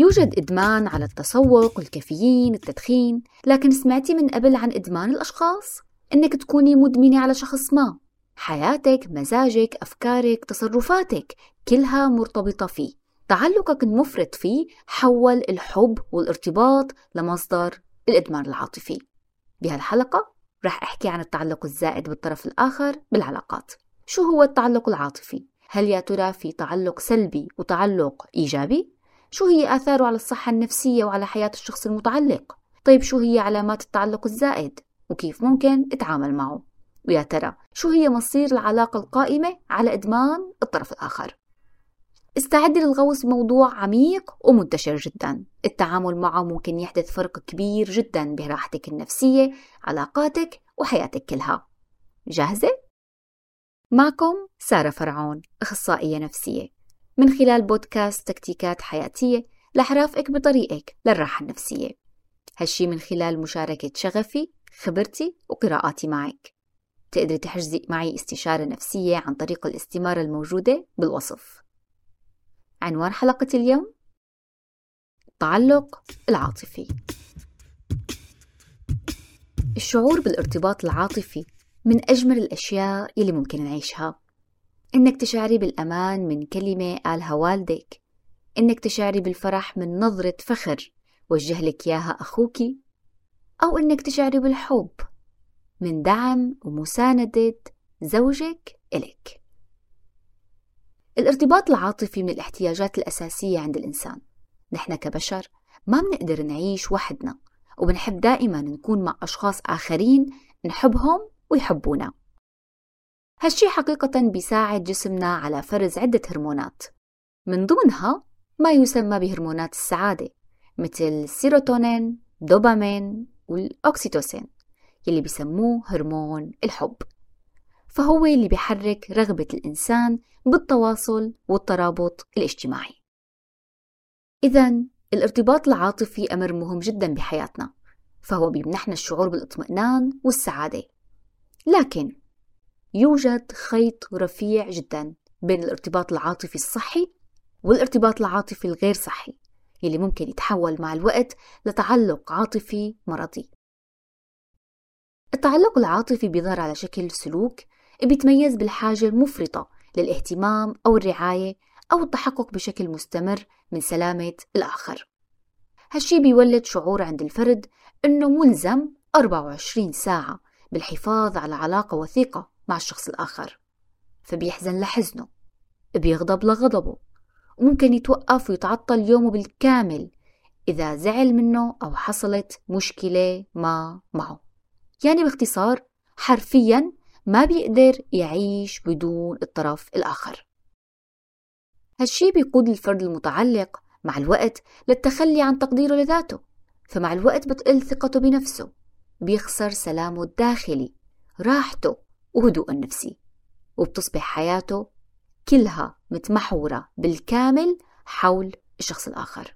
يوجد إدمان على التسوق، الكافيين، التدخين، لكن سمعتي من قبل عن إدمان الأشخاص؟ إنك تكوني مدمنة على شخص ما حياتك، مزاجك، أفكارك، تصرفاتك كلها مرتبطة فيه تعلقك المفرط فيه حول الحب والارتباط لمصدر الإدمان العاطفي بهالحلقة رح أحكي عن التعلق الزائد بالطرف الآخر بالعلاقات شو هو التعلق العاطفي؟ هل يا ترى في تعلق سلبي وتعلق إيجابي؟ شو هي آثاره على الصحة النفسية وعلى حياة الشخص المتعلق؟ طيب شو هي علامات التعلق الزائد؟ وكيف ممكن اتعامل معه؟ ويا ترى شو هي مصير العلاقة القائمة على إدمان الطرف الآخر؟ استعدي للغوص بموضوع عميق ومنتشر جدا التعامل معه ممكن يحدث فرق كبير جدا براحتك النفسية علاقاتك وحياتك كلها جاهزة؟ معكم سارة فرعون أخصائية نفسية من خلال بودكاست تكتيكات حياتية رح رافقك بطريقك للراحة النفسية. هالشي من خلال مشاركة شغفي خبرتي وقراءاتي معك. تقدري تحجزي معي استشارة نفسية عن طريق الاستمارة الموجودة بالوصف. عنوان حلقة اليوم التعلق العاطفي. الشعور بالارتباط العاطفي من أجمل الأشياء يلي ممكن نعيشها. إنك تشعري بالأمان من كلمة قالها والدك إنك تشعري بالفرح من نظرة فخر وجه لك إياها أخوكي. أو إنك تشعري بالحب من دعم ومساندة زوجك إلك. الارتباط العاطفي من الاحتياجات الأساسية عند الإنسان. نحن كبشر ما بنقدر نعيش وحدنا وبنحب دائما نكون مع أشخاص آخرين نحبهم ويحبونا. هالشي حقيقة بيساعد جسمنا على فرز عدة هرمونات. من ضمنها ما يسمى بهرمونات السعادة مثل السيروتونين، دوبامين والأكسيتوسين يلي بيسموه هرمون الحب. فهو اللي بيحرك رغبة الإنسان بالتواصل والترابط الاجتماعي. إذا الارتباط العاطفي أمر مهم جدا بحياتنا فهو بيمنحنا الشعور بالإطمئنان والسعادة. لكن يوجد خيط رفيع جدا بين الارتباط العاطفي الصحي والارتباط العاطفي الغير صحي يلي ممكن يتحول مع الوقت لتعلق عاطفي مرضي. التعلق العاطفي بيظهر على شكل سلوك بيتميز بالحاجة المفرطة للاهتمام أو الرعاية أو التحقق بشكل مستمر من سلامة الآخر. هالشي بيولد شعور عند الفرد أنه ملزم 24 ساعة بالحفاظ على علاقة وثيقة مع الشخص الآخر فبيحزن لحزنه بيغضب لغضبه وممكن يتوقف ويتعطل يومه بالكامل إذا زعل منه أو حصلت مشكلة ما معه. يعني باختصار حرفيا ما بيقدر يعيش بدون الطرف الآخر. هالشي بيقود الفرد المتعلق مع الوقت للتخلي عن تقديره لذاته فمع الوقت بتقل ثقته بنفسه بيخسر سلامه الداخلي راحته وهدوء النفسي وبتصبح حياته كلها متمحورة بالكامل حول الشخص الآخر.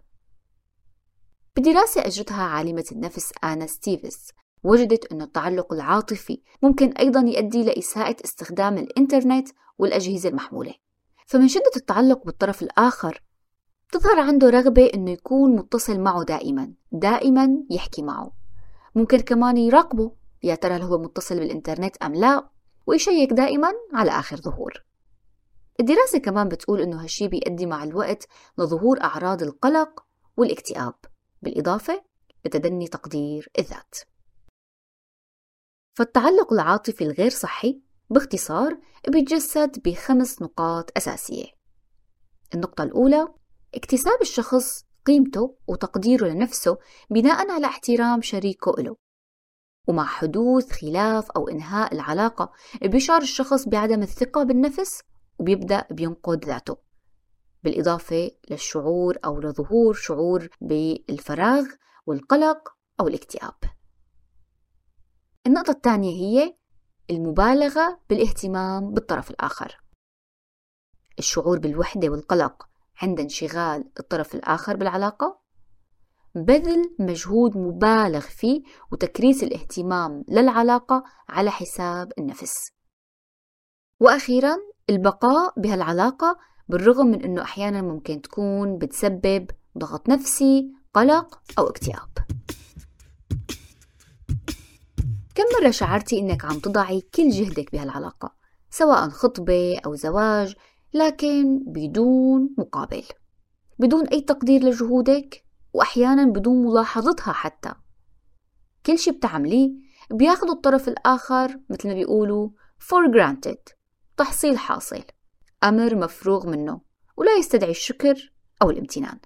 بدراسة أجرتها عالمة النفس آنا ستيفز وجدت أن التعلق العاطفي ممكن أيضا يؤدي لإساءة استخدام الإنترنت والأجهزة المحمولة. فمن شدة التعلق بالطرف الآخر تظهر عنده رغبة أنه يكون متصل معه دائما دائما يحكي معه. ممكن كمان يراقبه يا ترى هل هو متصل بالإنترنت أم لا؟ ويشيك دائما على آخر ظهور. الدراسة كمان بتقول إنه هالشي بيؤدي مع الوقت لظهور أعراض القلق والاكتئاب بالإضافة لتدني تقدير الذات. فالتعلق العاطفي الغير صحي باختصار بيتجسد بخمس نقاط أساسية. النقطة الأولى اكتساب الشخص قيمته وتقديره لنفسه بناء على احترام شريكه له ومع حدوث خلاف أو إنهاء العلاقة بيشعر الشخص بعدم الثقة بالنفس وبيبدأ بينقد ذاته بالإضافة للشعور أو لظهور شعور بالفراغ والقلق أو الاكتئاب. النقطة الثانية هي المبالغة بالاهتمام بالطرف الآخر. الشعور بالوحدة والقلق عند انشغال الطرف الآخر بالعلاقة بذل مجهود مبالغ فيه وتكريس الاهتمام للعلاقة على حساب النفس. وأخيرا البقاء بهالعلاقة بالرغم من أنه أحيانا ممكن تكون بتسبب ضغط نفسي قلق أو اكتئاب. كم مرة شعرتي إنك عم تضعي كل جهدك بهالعلاقة سواء خطبة أو زواج لكن بدون مقابل بدون أي تقدير لجهودك؟ وأحيانا بدون ملاحظتها حتى. كل شي بتعمليه بياخدوا الطرف الآخر مثل ما بيقولوا for granted تحصيل حاصل أمر مفروغ منه ولا يستدعي الشكر أو الامتنان.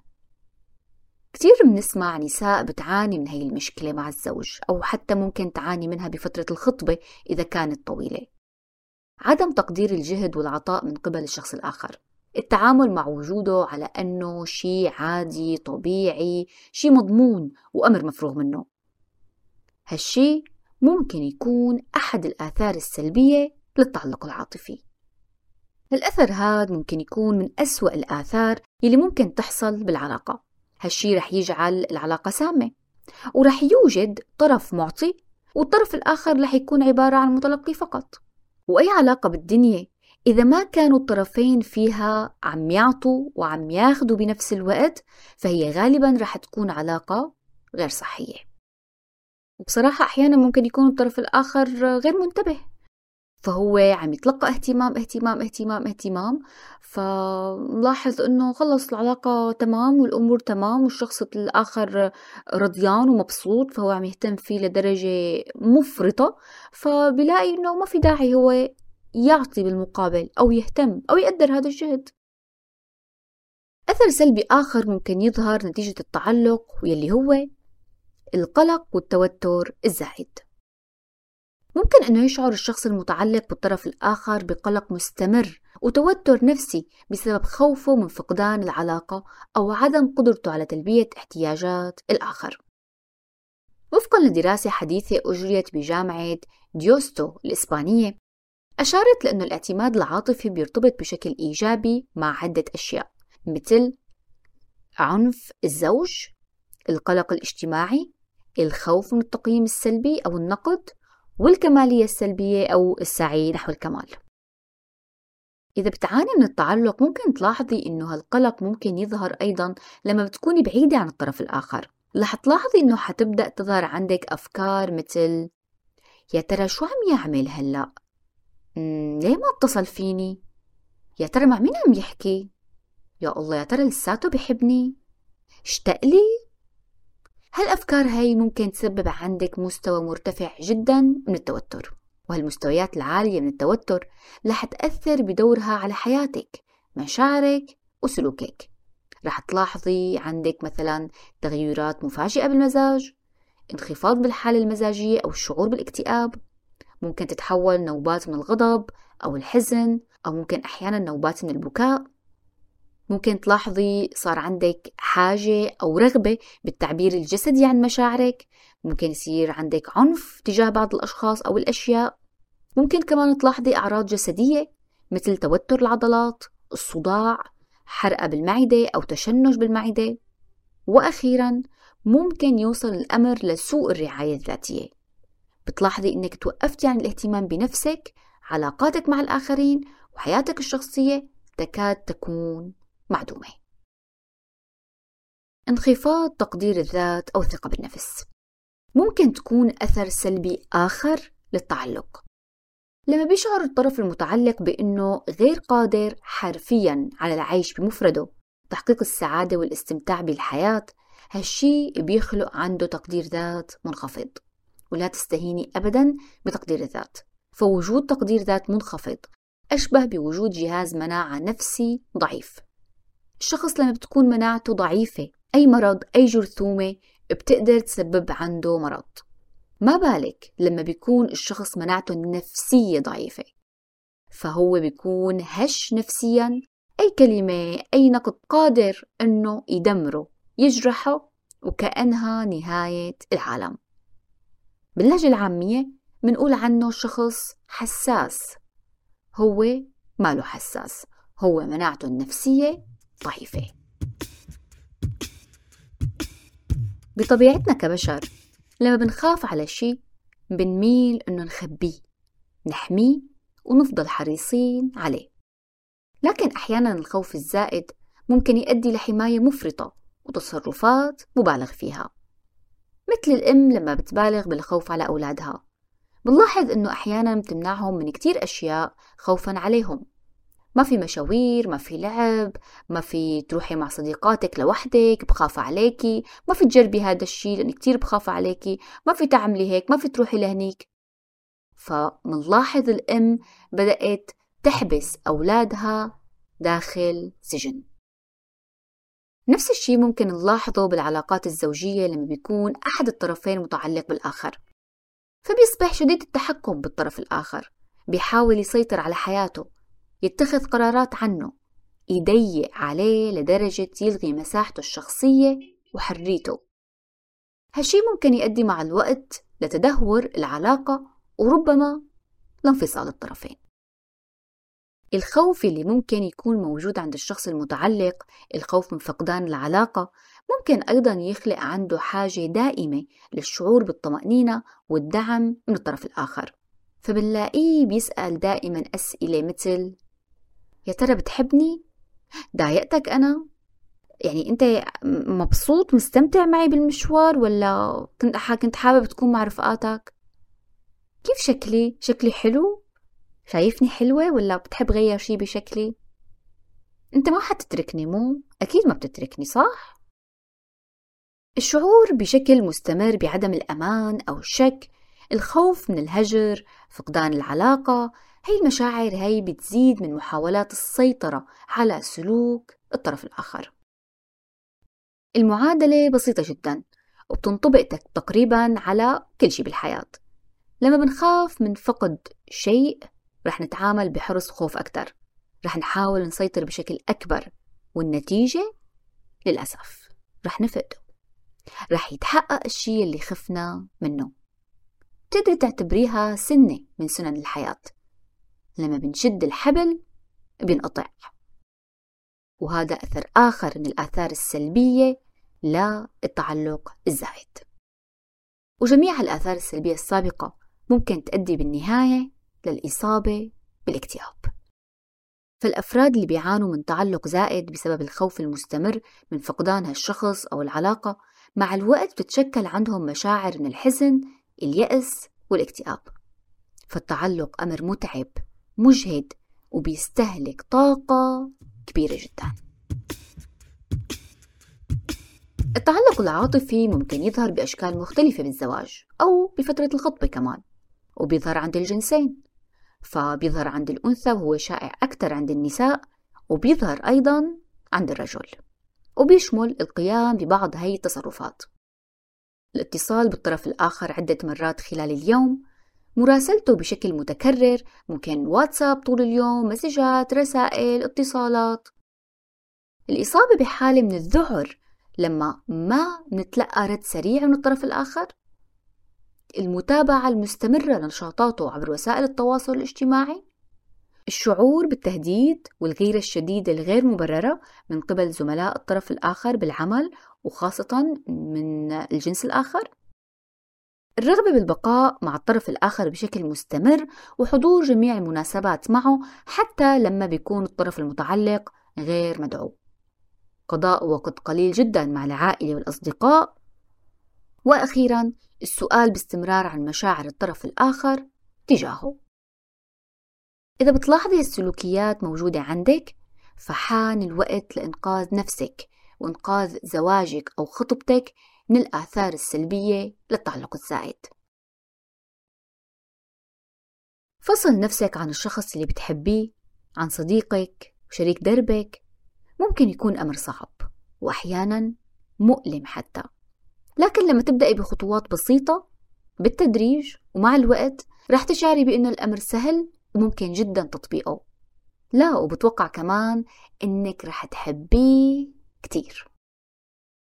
كتير بنسمع نساء بتعاني من هي المشكلة مع الزوج أو حتى ممكن تعاني منها بفترة الخطبة إذا كانت طويلة. عدم تقدير الجهد والعطاء من قبل الشخص الآخر. التعامل مع وجوده على أنه شيء عادي طبيعي شيء مضمون وأمر مفروغ منه. هالشي ممكن يكون أحد الآثار السلبية للتعلق العاطفي. الأثر هذا ممكن يكون من أسوأ الآثار اللي ممكن تحصل بالعلاقة. هالشي رح يجعل العلاقة سامة ورح يوجد طرف معطي والطرف الآخر رح يكون عبارة عن متلقي فقط. وأي علاقة بالدنيا إذا ما كانوا الطرفين فيها عم يعطوا وعم ياخدوا بنفس الوقت فهي غالبا رح تكون علاقة غير صحية. وبصراحة أحيانا ممكن يكون الطرف الآخر غير منتبه. فهو عم يتلقى اهتمام اهتمام اهتمام اهتمام. فلاحظ إنه خلص العلاقة تمام والأمور تمام والشخص الآخر رضيان ومبسوط فهو عم يهتم فيه لدرجة مفرطة. فبلاقي إنه ما في داعي هو يعطي بالمقابل أو يهتم أو يقدر هذا الجهد أثر سلبي آخر ممكن يظهر نتيجة التعلق واللي هو القلق والتوتر الزائد ممكن أنه يشعر الشخص المتعلق بالطرف الآخر بقلق مستمر وتوتر نفسي بسبب خوفه من فقدان العلاقة أو عدم قدرته على تلبية احتياجات الآخر. وفقا لدراسة حديثة أجريت بجامعة ديوستو الإسبانية أشارت لأن الاعتماد العاطفي بيرتبط بشكل إيجابي مع عدة أشياء مثل عنف الزوج القلق الاجتماعي الخوف من التقييم السلبي أو النقد والكمالية السلبية أو السعي نحو الكمال إذا بتعاني من التعلق ممكن تلاحظي إنه هالقلق ممكن يظهر أيضا لما بتكوني بعيدة عن الطرف الآخر رح تلاحظي إنه حتبدأ تظهر عندك أفكار مثل يا ترى شو عم يعمل هلأ؟ ليه ما اتصل فيني؟ يا ترى مع مين عم يحكي؟ يا الله يا ترى لساته بحبني؟ اشتاق لي؟ هالأفكار هاي ممكن تسبب عندك مستوى مرتفع جدا من التوتر وهالمستويات العالية من التوتر رح تأثر بدورها على حياتك مشاعرك وسلوكك رح تلاحظي عندك مثلا تغيرات مفاجئة بالمزاج انخفاض بالحالة المزاجية أو الشعور بالاكتئاب ممكن تتحول نوبات من الغضب أو الحزن أو ممكن أحيانا نوبات من البكاء. ممكن تلاحظي صار عندك حاجة أو رغبة بالتعبير الجسدي عن مشاعرك. ممكن يصير عندك عنف تجاه بعض الأشخاص أو الأشياء. ممكن كمان تلاحظي أعراض جسدية مثل توتر العضلات الصداع حرقة بالمعدة أو تشنج بالمعدة. وأخيرا ممكن يوصل الأمر لسوء الرعاية الذاتية. بتلاحظي إنك توقفتي عن الاهتمام بنفسك علاقاتك مع الآخرين وحياتك الشخصية تكاد تكون معدومة. انخفاض تقدير الذات أو الثقة بالنفس. ممكن تكون أثر سلبي آخر للتعلق. لما بيشعر الطرف المتعلق بأنه غير قادر حرفيا على العيش بمفرده تحقيق السعادة والاستمتاع بالحياة هالشي بيخلق عنده تقدير ذات منخفض. ولا تستهيني أبدا بتقدير الذات. فوجود تقدير ذات منخفض أشبه بوجود جهاز مناعة نفسي ضعيف. الشخص لما بتكون مناعته ضعيفة أي مرض أي جرثومة بتقدر تسبب عنده مرض. ما بالك لما بيكون الشخص مناعته النفسية ضعيفة؟ فهو بيكون هش نفسيا أي كلمة أي نقد قادر أنه يدمره يجرحه وكأنها نهاية العالم. باللهجة العامية بنقول عنه شخص حساس. هو ماله حساس. هو مناعته النفسية ضعيفة. بطبيعتنا كبشر لما بنخاف على شيء بنميل إنه نخبيه نحميه ونفضل حريصين عليه. لكن أحيانا الخوف الزائد ممكن يؤدي لحماية مفرطة وتصرفات مبالغ فيها. مثل الأم لما بتبالغ بالخوف على أولادها. بنلاحظ إنه أحيانا بتمنعهم من كتير أشياء خوفا عليهم. ما في مشاوير ما في لعب ما في تروحي مع صديقاتك لوحدك بخاف عليكي. ما في تجربي هذا الشيء لأني كتير بخاف عليكي. ما في تعملي هيك ما في تروحي لهنيك. فمنلاحظ الأم بدأت تحبس أولادها داخل سجن. نفس الشيء ممكن نلاحظه بالعلاقات الزوجية لما بيكون أحد الطرفين متعلق بالآخر. فبيصبح شديد التحكم بالطرف الآخر. بيحاول يسيطر على حياته يتخذ قرارات عنه يضيق عليه لدرجة يلغي مساحته الشخصية وحريته. هالشي ممكن يؤدي مع الوقت لتدهور العلاقة وربما لانفصال الطرفين. الخوف اللي ممكن يكون موجود عند الشخص المتعلق الخوف من فقدان العلاقة ممكن أيضا يخلق عنده حاجة دائمة للشعور بالطمأنينة والدعم من الطرف الآخر فبنلاقيه بيسأل دائما أسئلة مثل يا ترى بتحبني؟ ضايقتك أنا؟ يعني أنت مبسوط مستمتع معي بالمشوار ولا كنت كنت حابب تكون مع رفقاتك؟ كيف شكلي؟ شكلي حلو؟ شايفني حلوة ولا بتحب غير شي بشكلي؟ أنت ما حتتركني مو؟ أكيد ما بتتركني صح؟ الشعور بشكل مستمر بعدم الأمان أو الشك الخوف من الهجر فقدان العلاقة هي المشاعر هي بتزيد من محاولات السيطرة على سلوك الطرف الآخر المعادلة بسيطة جدا وبتنطبق تقريبا على كل شيء بالحياة لما بنخاف من فقد شيء رح نتعامل بحرص وخوف أكتر. رح نحاول نسيطر بشكل أكبر والنتيجة للأسف رح نفقده. رح يتحقق الشيء اللي خفنا منه. بتقدري تعتبريها سنة من سنن الحياة. لما بنشد الحبل بينقطع وهذا أثر آخر من الآثار السلبية للتعلق الزائد وجميع الآثار السلبية السابقة ممكن تؤدي بالنهاية للإصابة بالاكتئاب. فالأفراد اللي بيعانوا من تعلق زائد بسبب الخوف المستمر من فقدان هالشخص أو العلاقة مع الوقت بتتشكل عندهم مشاعر من الحزن اليأس والاكتئاب. فالتعلق أمر متعب مجهد وبيستهلك طاقة كبيرة جدا. التعلق العاطفي ممكن يظهر بأشكال مختلفة بالزواج أو بفترة الخطبة كمان وبيظهر عند الجنسين. فبيظهر عند الأنثى وهو شائع أكثر عند النساء وبيظهر أيضا عند الرجل وبيشمل القيام ببعض هي التصرفات. الاتصال بالطرف الآخر عدة مرات خلال اليوم مراسلته بشكل متكرر ممكن واتساب طول اليوم مسجات رسائل اتصالات. الإصابة بحالة من الذعر لما ما نتلقى رد سريع من الطرف الآخر. المتابعة المستمرة لنشاطاته عبر وسائل التواصل الاجتماعي. الشعور بالتهديد والغيرة الشديدة الغير مبررة من قبل زملاء الطرف الآخر بالعمل وخاصة من الجنس الآخر. الرغبة بالبقاء مع الطرف الآخر بشكل مستمر وحضور جميع المناسبات معه حتى لما بيكون الطرف المتعلق غير مدعو. قضاء وقت قليل جدا مع العائلة والأصدقاء وأخيرا السؤال باستمرار عن مشاعر الطرف الآخر تجاهه. إذا بتلاحظي السلوكيات موجودة عندك فحان الوقت لإنقاذ نفسك وإنقاذ زواجك أو خطبتك من الآثار السلبية للتعلق الزائد. فصل نفسك عن الشخص اللي بتحبيه عن صديقك وشريك دربك. ممكن يكون أمر صعب وأحيانا مؤلم حتى. لكن لما تبدأي بخطوات بسيطة بالتدريج ومع الوقت رح تشعري بأنه الأمر سهل وممكن جدا تطبيقه. لا وبتوقع كمان إنك رح تحبيه كتير.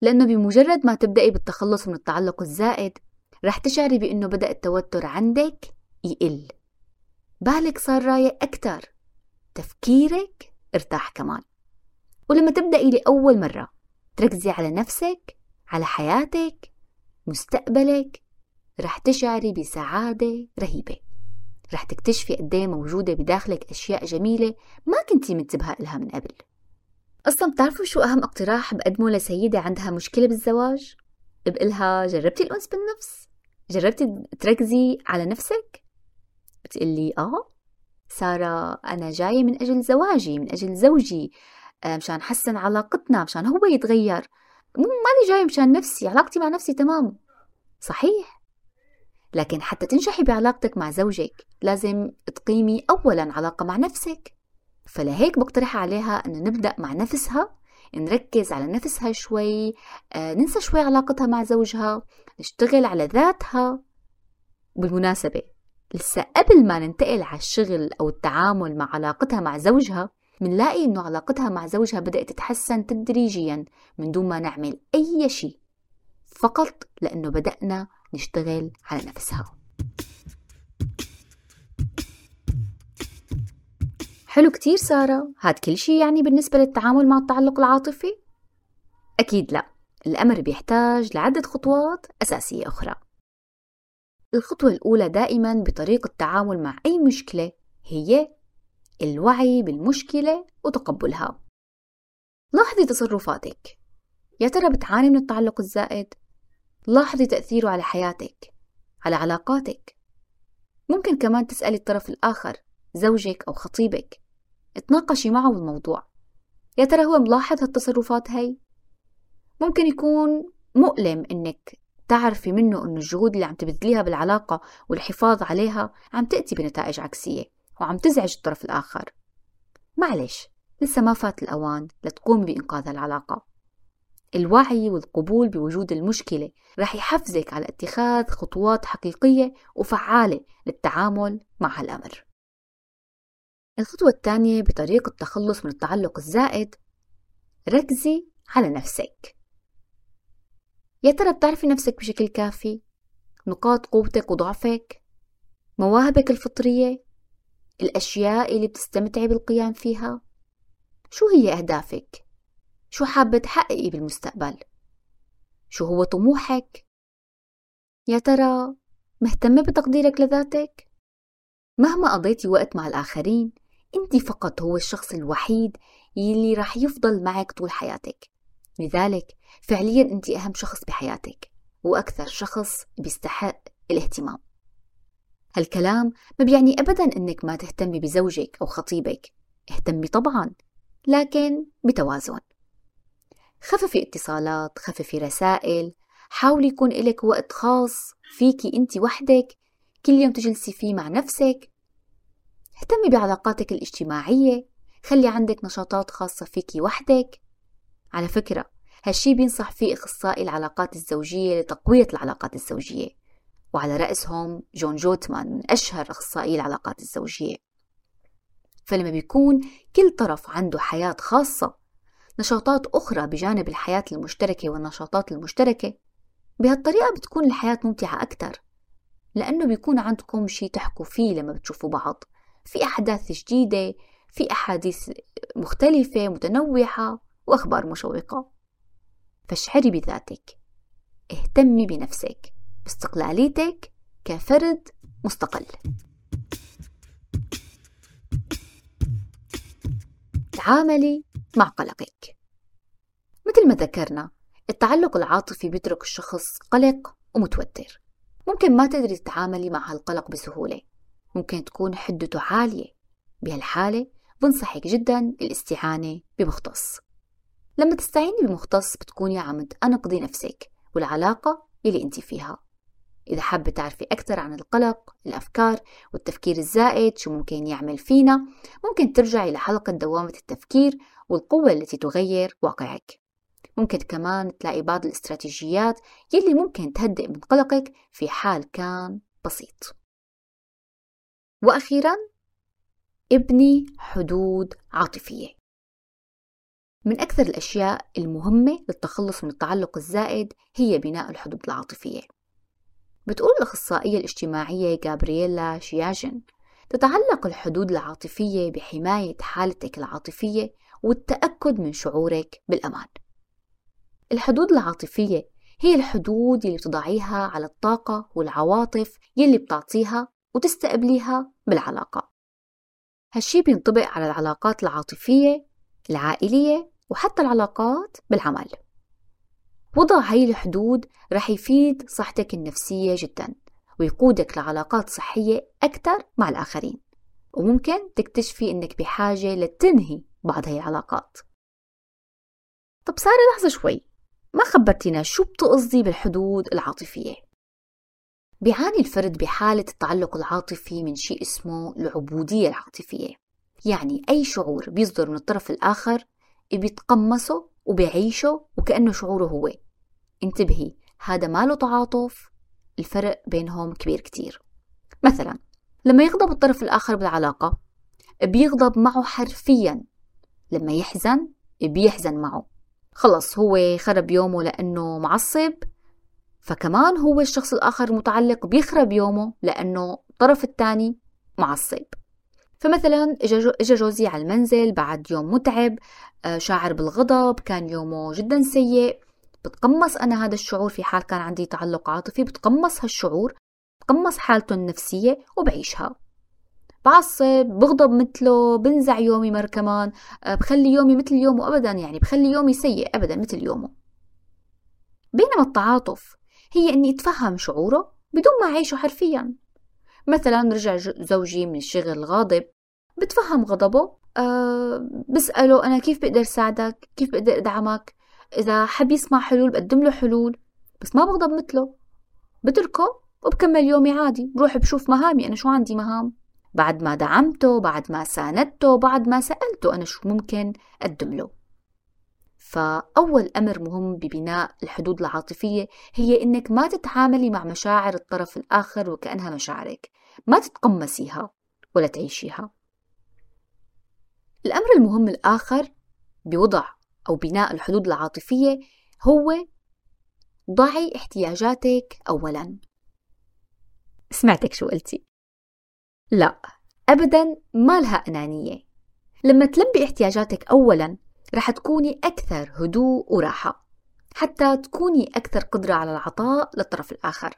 لأنه بمجرد ما تبدأي بالتخلص من التعلق الزائد رح تشعري بأنه بدأ التوتر عندك يقل. بالك صار رايق أكتر. تفكيرك ارتاح كمان. ولما تبدأي لأول مرة تركزي على نفسك على حياتك مستقبلك رح تشعري بسعادة رهيبة رح تكتشفي قد موجودة بداخلك أشياء جميلة ما كنتي منتبهة إلها من قبل أصلا بتعرفوا شو أهم اقتراح بقدمه لسيدة عندها مشكلة بالزواج؟ بقلها جربتي الأنس بالنفس؟ جربتي تركزي على نفسك؟ بتقلي آه سارة أنا جاية من أجل زواجي من أجل زوجي آه، مشان حسن علاقتنا مشان هو يتغير ماني جاي مشان نفسي علاقتي مع نفسي تمام. صحيح. لكن حتى تنجحي بعلاقتك مع زوجك لازم تقيمي أولا علاقة مع نفسك. فلهيك بقترح عليها أنه نبدأ مع نفسها نركز على نفسها شوي آه ننسى شوي علاقتها مع زوجها نشتغل على ذاتها. بالمناسبة لسه قبل ما ننتقل على الشغل أو التعامل مع علاقتها مع زوجها منلاقي إنه علاقتها مع زوجها بدأت تتحسن تدريجيا من دون ما نعمل أي شيء فقط لأنه بدأنا نشتغل على نفسها حلو كتير سارة هاد كل شي يعني بالنسبة للتعامل مع التعلق العاطفي؟ أكيد لا الأمر بيحتاج لعدة خطوات أساسية أخرى الخطوة الأولى دائما بطريقة التعامل مع أي مشكلة هي الوعي بالمشكلة وتقبلها. لاحظي تصرفاتك. يا ترى بتعاني من التعلق الزائد؟ لاحظي تأثيره على حياتك على علاقاتك. ممكن كمان تسألي الطرف الآخر زوجك أو خطيبك. اتناقشي معه بالموضوع يا ترى هو ملاحظ هالتصرفات هاي؟ ممكن يكون مؤلم إنك تعرفي منه إنه الجهود اللي عم تبذليها بالعلاقة والحفاظ عليها عم تأتي بنتائج عكسية. وعم تزعج الطرف الآخر معلش لسه ما فات الأوان لتقومي بإنقاذ العلاقة الوعي والقبول بوجود المشكلة رح يحفزك على اتخاذ خطوات حقيقية وفعالة للتعامل مع هالأمر الخطوة الثانية بطريقة التخلص من التعلق الزائد ركزي على نفسك يا ترى بتعرفي نفسك بشكل كافي؟ نقاط قوتك وضعفك؟ مواهبك الفطرية؟ الأشياء اللي بتستمتعي بالقيام فيها؟ شو هي أهدافك؟ شو حابة تحققي بالمستقبل؟ شو هو طموحك؟ يا ترى مهتمة بتقديرك لذاتك؟ مهما قضيتي وقت مع الآخرين أنت فقط هو الشخص الوحيد يلي راح يفضل معك طول حياتك لذلك فعليا أنت أهم شخص بحياتك وأكثر شخص بيستحق الاهتمام هالكلام ما بيعني أبدا أنك ما تهتمي بزوجك أو خطيبك. اهتمي طبعا لكن بتوازن. خففي اتصالات خففي رسائل حاولي يكون لك وقت خاص فيكي أنت وحدك كل يوم تجلسي فيه مع نفسك. اهتمي بعلاقاتك الاجتماعية خلي عندك نشاطات خاصة فيكي وحدك. على فكرة هالشي بينصح فيه أخصائي العلاقات الزوجية لتقوية العلاقات الزوجية. وعلى رأسهم جون جوتمان من أشهر أخصائي العلاقات الزوجية. فلما بيكون كل طرف عنده حياة خاصة نشاطات أخرى بجانب الحياة المشتركة والنشاطات المشتركة بهالطريقة بتكون الحياة ممتعة أكثر لأنه بيكون عندكم شي تحكوا فيه لما بتشوفوا بعض. في أحداث جديدة في أحاديث مختلفة متنوعة وأخبار مشوقة. فاشعري بذاتك. اهتمي بنفسك. باستقلاليتك كفرد مستقل. تعاملي مع قلقك. مثل ما ذكرنا التعلق العاطفي بيترك الشخص قلق ومتوتر. ممكن ما تقدري تتعاملي مع هالقلق بسهولة. ممكن تكون حدته عالية. بهالحالة بنصحك جدا الاستعانة بمختص. لما تستعيني بمختص بتكوني عم تنقضي نفسك والعلاقة اللي انت فيها. إذا حابة تعرفي أكثر عن القلق الأفكار والتفكير الزائد شو ممكن يعمل فينا ممكن ترجعي لحلقة دوامة التفكير والقوة التي تغير واقعك. ممكن كمان تلاقي بعض الاستراتيجيات يلي ممكن تهدئ من قلقك في حال كان بسيط. وأخيرا ابني حدود عاطفية. من أكثر الأشياء المهمة للتخلص من التعلق الزائد هي بناء الحدود العاطفية. بتقول الأخصائية الاجتماعية جابرييلا شياجن تتعلق الحدود العاطفية بحماية حالتك العاطفية والتأكد من شعورك بالأمان. الحدود العاطفية هي الحدود اللي بتضعيها على الطاقة والعواطف يلي بتعطيها وتستقبليها بالعلاقة. هالشي بينطبق على العلاقات العاطفية العائلية وحتى العلاقات بالعمل. وضع هاي الحدود رح يفيد صحتك النفسية جدا ويقودك لعلاقات صحية أكثر مع الآخرين وممكن تكتشفي إنك بحاجة لتنهي بعض هاي العلاقات. طب سارة لحظة شوي. ما خبرتينا شو بتقصدي بالحدود العاطفية؟ بيعاني الفرد بحالة التعلق العاطفي من شيء اسمه العبودية العاطفية. يعني أي شعور بيصدر من الطرف الآخر بيتقمصه وبيعيشه وكأنه شعوره هو. انتبهي هذا ما له تعاطف. الفرق بينهم كبير كتير. مثلا لما يغضب الطرف الآخر بالعلاقة بيغضب معه حرفيا. لما يحزن بيحزن معه. خلص هو خرب يومه لأنه معصب. فكمان هو الشخص الآخر المتعلق بيخرب يومه لأنه الطرف الثاني معصب. فمثلا اجى جوزي على المنزل بعد يوم متعب آه، شاعر بالغضب كان يومه جدا سيء. بتقمص أنا هذا الشعور في حال كان عندي تعلق عاطفي بتقمص هالشعور بتقمص حالته النفسية وبعيشها. بعصب بغضب مثله بنزع يومي مر كمان آه، بخلي يومي مثل يومه أبدا يعني بخلي يومي سيء أبدا مثل يومه. بينما التعاطف هي إني أتفهم شعوره بدون ما أعيشه حرفيا. مثلا رجع زوجي من الشغل غاضب بتفهم غضبه أه بسأله أنا كيف بقدر ساعدك؟ كيف بقدر أدعمك؟ إذا حب يسمع حلول بقدم له حلول بس ما بغضب مثله. بتركه وبكمل يومي عادي بروح بشوف مهامي أنا شو عندي مهام؟ بعد ما دعمته بعد ما ساندته بعد ما سألته أنا شو ممكن أقدم له. فأول أمر مهم ببناء الحدود العاطفية هي إنك ما تتعاملي مع مشاعر الطرف الآخر وكأنها مشاعرك. ما تتقمسيها ولا تعيشيها. الأمر المهم الآخر بوضع أو بناء الحدود العاطفية هو ضعي احتياجاتك أولا. سمعتك شو قلتي؟ لا أبدا ما لها أنانية. لما تلبي احتياجاتك أولا رح تكوني أكثر هدوء وراحة حتى تكوني أكثر قدرة على العطاء للطرف الآخر.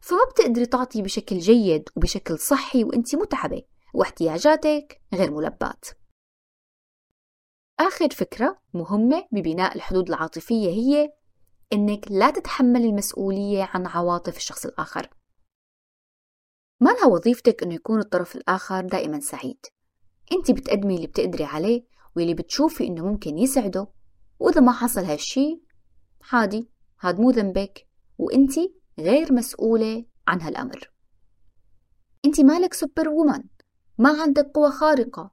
فما بتقدري تعطي بشكل جيد وبشكل صحي وانت متعبة واحتياجاتك غير ملبات. آخر فكرة مهمة ببناء الحدود العاطفية هي إنك لا تتحملي المسؤولية عن عواطف الشخص الآخر. ما لها وظيفتك إنه يكون الطرف الآخر دائما سعيد؟ أنت بتقدمي اللي بتقدري عليه واللي بتشوفي إنه ممكن يسعده. وإذا ما حصل هالشي عادي هاد مو ذنبك. وأنت غير مسؤولة عن هالأمر. أنت مالك سوبر وومن ما عندك قوة خارقة.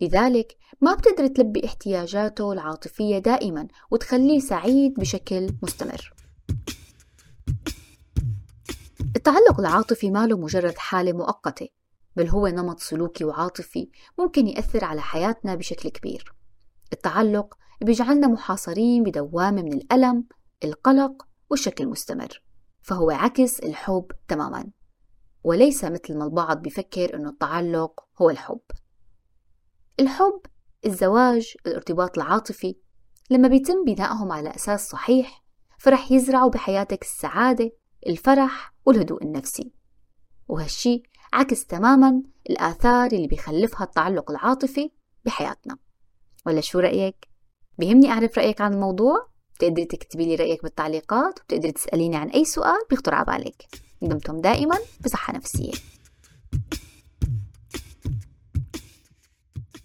لذلك ما بتقدر تلبي احتياجاته العاطفية دائما وتخليه سعيد بشكل مستمر. التعلق العاطفي ما له مجرد حالة مؤقتة. بل هو نمط سلوكي وعاطفي ممكن يأثر على حياتنا بشكل كبير. التعلق بيجعلنا محاصرين بدوامة من الألم القلق والشك المستمر فهو عكس الحب تماما. وليس مثل ما البعض بيفكر أنه التعلق هو الحب. الحب الزواج الارتباط العاطفي لما بيتم بنائهم على أساس صحيح فرح يزرعوا بحياتك السعادة الفرح والهدوء النفسي. وهالشي عكس تماما الآثار اللي بيخلفها التعلق العاطفي بحياتنا. ولا شو رأيك؟ بيهمني أعرف رأيك عن الموضوع؟ بتقدري تكتبي لي رأيك بالتعليقات؟ وبتقدري تسأليني عن أي سؤال؟ بيخطر على بالك. دمتم دائما بصحة نفسية.